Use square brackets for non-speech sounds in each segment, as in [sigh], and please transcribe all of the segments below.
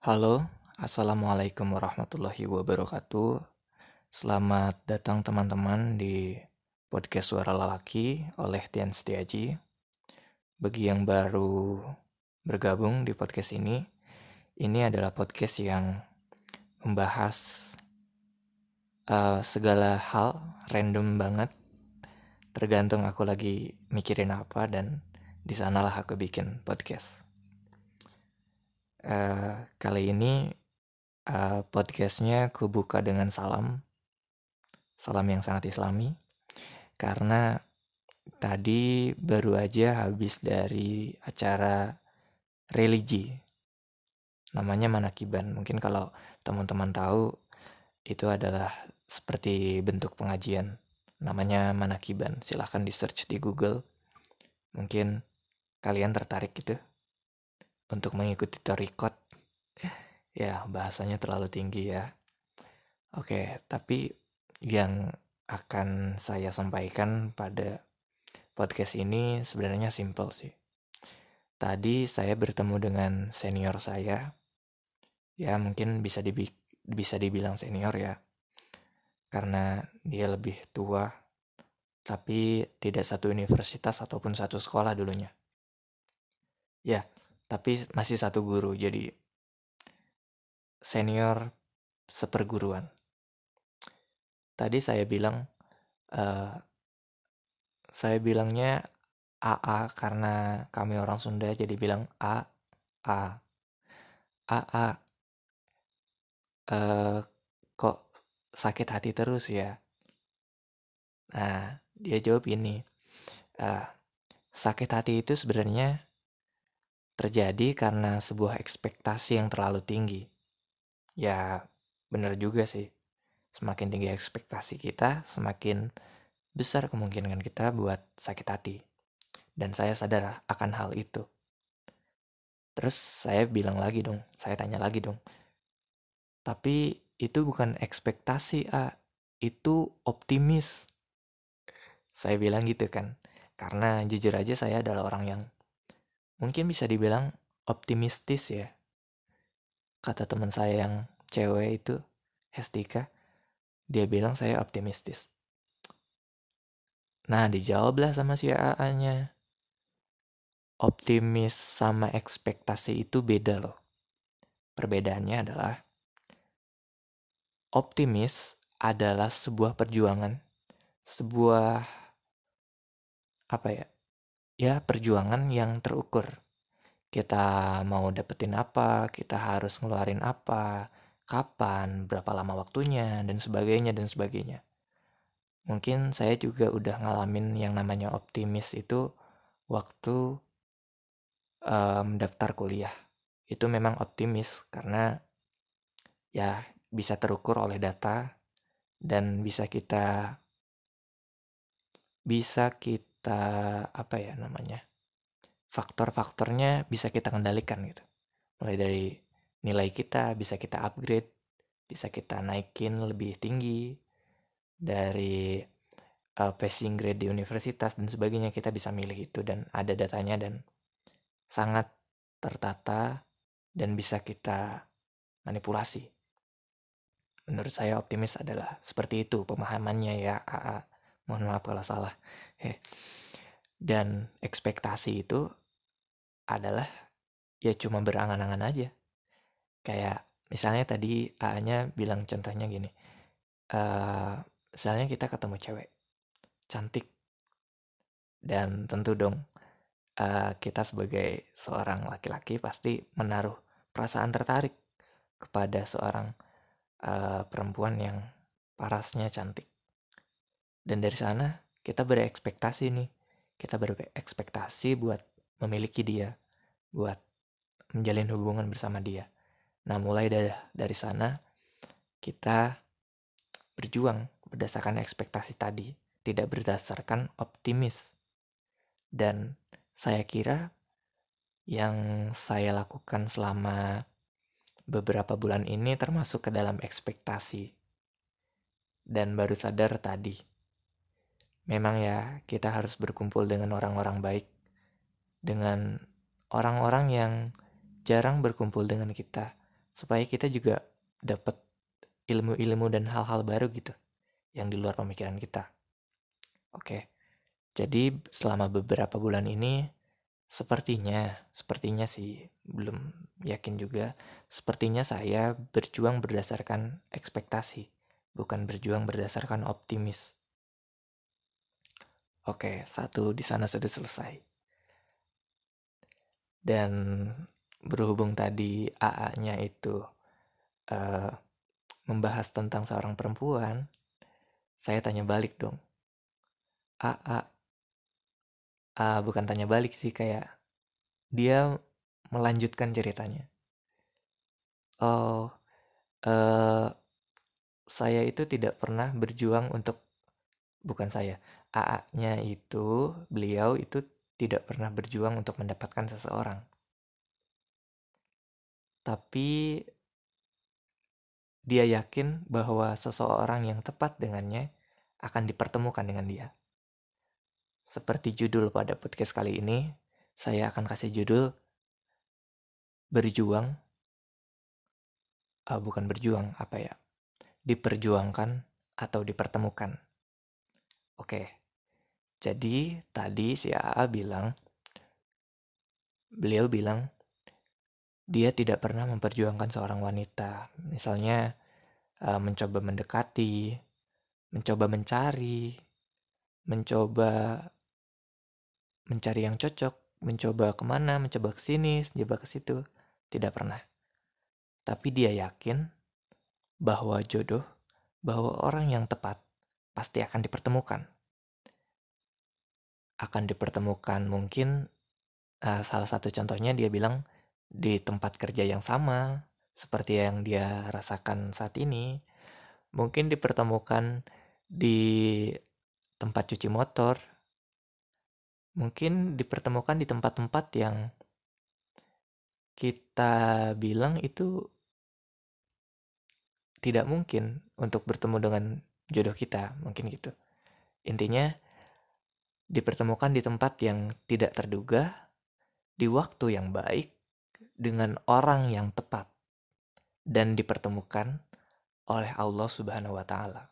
Halo, Assalamualaikum warahmatullahi wabarakatuh. Selamat datang teman-teman di podcast Suara Lelaki oleh Tian Setiaji. Bagi yang baru bergabung di podcast ini, ini adalah podcast yang membahas uh, segala hal random banget. Tergantung aku lagi mikirin apa dan di sanalah aku bikin podcast. Uh, kali ini uh, podcastnya aku buka dengan salam, salam yang sangat islami, karena tadi baru aja habis dari acara religi, namanya manakiban. Mungkin kalau teman-teman tahu itu adalah seperti bentuk pengajian, namanya manakiban. Silahkan di search di Google, mungkin kalian tertarik gitu untuk mengikuti torikot ya bahasanya terlalu tinggi ya. Oke tapi yang akan saya sampaikan pada podcast ini sebenarnya simple sih. Tadi saya bertemu dengan senior saya. Ya mungkin bisa dibi bisa dibilang senior ya. Karena dia lebih tua tapi tidak satu universitas ataupun satu sekolah dulunya. Ya tapi masih satu guru jadi senior seperguruan. Tadi saya bilang uh, saya bilangnya AA karena kami orang Sunda jadi bilang A A. AA uh, kok sakit hati terus ya? Nah dia jawab ini uh, sakit hati itu sebenarnya terjadi karena sebuah ekspektasi yang terlalu tinggi. Ya, benar juga sih. Semakin tinggi ekspektasi kita, semakin besar kemungkinan kita buat sakit hati. Dan saya sadar akan hal itu. Terus saya bilang lagi dong, saya tanya lagi dong. Tapi itu bukan ekspektasi, A. Itu optimis. Saya bilang gitu kan. Karena jujur aja saya adalah orang yang mungkin bisa dibilang optimistis ya. Kata teman saya yang cewek itu, Hestika, dia bilang saya optimistis. Nah, dijawablah sama si AA-nya. Optimis sama ekspektasi itu beda loh. Perbedaannya adalah optimis adalah sebuah perjuangan, sebuah apa ya? Ya perjuangan yang terukur. Kita mau dapetin apa, kita harus ngeluarin apa, kapan, berapa lama waktunya, dan sebagainya, dan sebagainya. Mungkin saya juga udah ngalamin yang namanya optimis itu waktu um, daftar kuliah. Itu memang optimis karena ya bisa terukur oleh data dan bisa kita bisa kita kita apa ya namanya faktor-faktornya bisa kita kendalikan gitu. Mulai dari nilai kita bisa kita upgrade bisa kita naikin lebih tinggi dari uh, passing grade di universitas dan sebagainya kita bisa milih itu dan ada datanya dan sangat tertata dan bisa kita manipulasi. Menurut saya optimis adalah seperti itu pemahamannya ya AA mohon maaf kalau salah. Dan ekspektasi itu adalah ya cuma berangan-angan aja. Kayak misalnya tadi A-nya bilang contohnya gini uh, misalnya kita ketemu cewek cantik dan tentu dong uh, kita sebagai seorang laki-laki pasti menaruh perasaan tertarik kepada seorang uh, perempuan yang parasnya cantik dan dari sana kita berekspektasi nih. Kita berekspektasi buat memiliki dia, buat menjalin hubungan bersama dia. Nah, mulai dari dari sana kita berjuang berdasarkan ekspektasi tadi, tidak berdasarkan optimis. Dan saya kira yang saya lakukan selama beberapa bulan ini termasuk ke dalam ekspektasi. Dan baru sadar tadi memang ya kita harus berkumpul dengan orang-orang baik, dengan orang-orang yang jarang berkumpul dengan kita, supaya kita juga dapat ilmu-ilmu dan hal-hal baru gitu yang di luar pemikiran kita. Oke. Jadi selama beberapa bulan ini sepertinya, sepertinya sih belum yakin juga, sepertinya saya berjuang berdasarkan ekspektasi, bukan berjuang berdasarkan optimis. Oke, satu di sana sudah selesai. Dan berhubung tadi AA-nya itu uh, membahas tentang seorang perempuan, saya tanya balik dong. AA, uh, bukan tanya balik sih kayak dia melanjutkan ceritanya. Oh, uh, saya itu tidak pernah berjuang untuk bukan saya. AA-nya itu, beliau itu tidak pernah berjuang untuk mendapatkan seseorang. Tapi dia yakin bahwa seseorang yang tepat dengannya akan dipertemukan dengan dia. Seperti judul pada podcast kali ini, saya akan kasih judul Berjuang. Uh, bukan berjuang, apa ya? Diperjuangkan atau dipertemukan. Oke. Jadi tadi si AA bilang beliau bilang dia tidak pernah memperjuangkan seorang wanita. Misalnya uh, mencoba mendekati, mencoba mencari, mencoba mencari yang cocok, mencoba ke mana, mencoba ke sini, mencoba ke situ, tidak pernah. Tapi dia yakin bahwa jodoh, bahwa orang yang tepat pasti akan dipertemukan. Akan dipertemukan mungkin uh, salah satu contohnya dia bilang di tempat kerja yang sama seperti yang dia rasakan saat ini. Mungkin dipertemukan di tempat cuci motor mungkin dipertemukan di tempat-tempat yang kita bilang itu tidak mungkin untuk bertemu dengan jodoh kita, mungkin gitu. Intinya, dipertemukan di tempat yang tidak terduga, di waktu yang baik, dengan orang yang tepat, dan dipertemukan oleh Allah Subhanahu wa Ta'ala.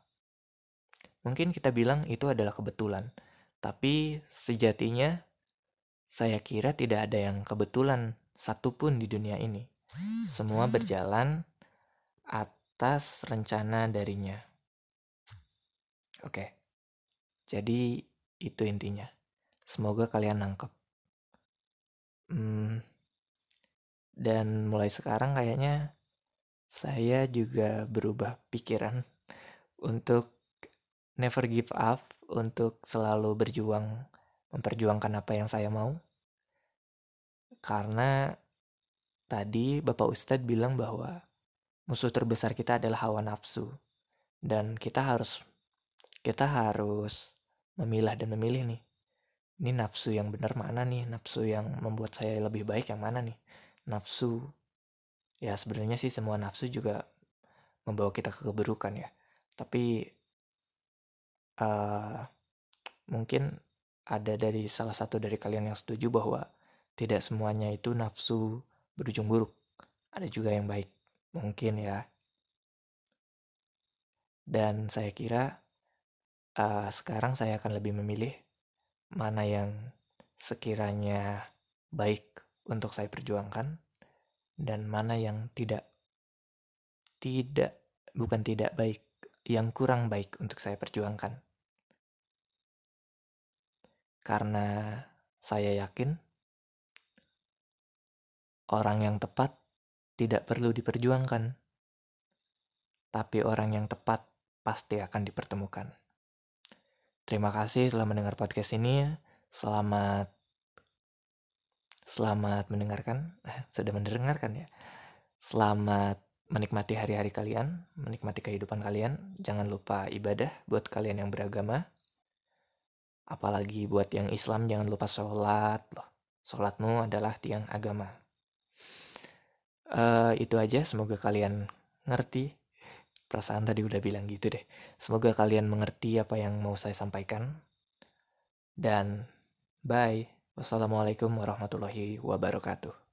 Mungkin kita bilang itu adalah kebetulan, tapi sejatinya saya kira tidak ada yang kebetulan satupun di dunia ini. Semua berjalan atas rencana darinya. Oke. Jadi itu intinya. Semoga kalian nangkep. Hmm, dan mulai sekarang kayaknya saya juga berubah pikiran [laughs] untuk never give up untuk selalu berjuang memperjuangkan apa yang saya mau. Karena tadi Bapak Ustadz bilang bahwa musuh terbesar kita adalah hawa nafsu dan kita harus kita harus memilah dan memilih nih. Ini nafsu yang benar mana nih? Nafsu yang membuat saya lebih baik yang mana nih? Nafsu ya sebenarnya sih semua nafsu juga membawa kita ke keburukan ya. Tapi uh, mungkin ada dari salah satu dari kalian yang setuju bahwa tidak semuanya itu nafsu berujung buruk. Ada juga yang baik. Mungkin ya. Dan saya kira uh, sekarang saya akan lebih memilih mana yang sekiranya baik untuk saya perjuangkan dan mana yang tidak tidak bukan tidak baik yang kurang baik untuk saya perjuangkan. Karena saya yakin orang yang tepat tidak perlu diperjuangkan, tapi orang yang tepat pasti akan dipertemukan. Terima kasih telah mendengar podcast ini. Selamat selamat mendengarkan. Sudah mendengarkan ya. Selamat menikmati hari-hari kalian, menikmati kehidupan kalian. Jangan lupa ibadah buat kalian yang beragama. Apalagi buat yang Islam jangan lupa sholat loh. Sholatmu adalah tiang agama. Uh, itu aja, semoga kalian ngerti. Perasaan tadi udah bilang gitu deh. Semoga kalian mengerti apa yang mau saya sampaikan. Dan bye. Wassalamualaikum warahmatullahi wabarakatuh.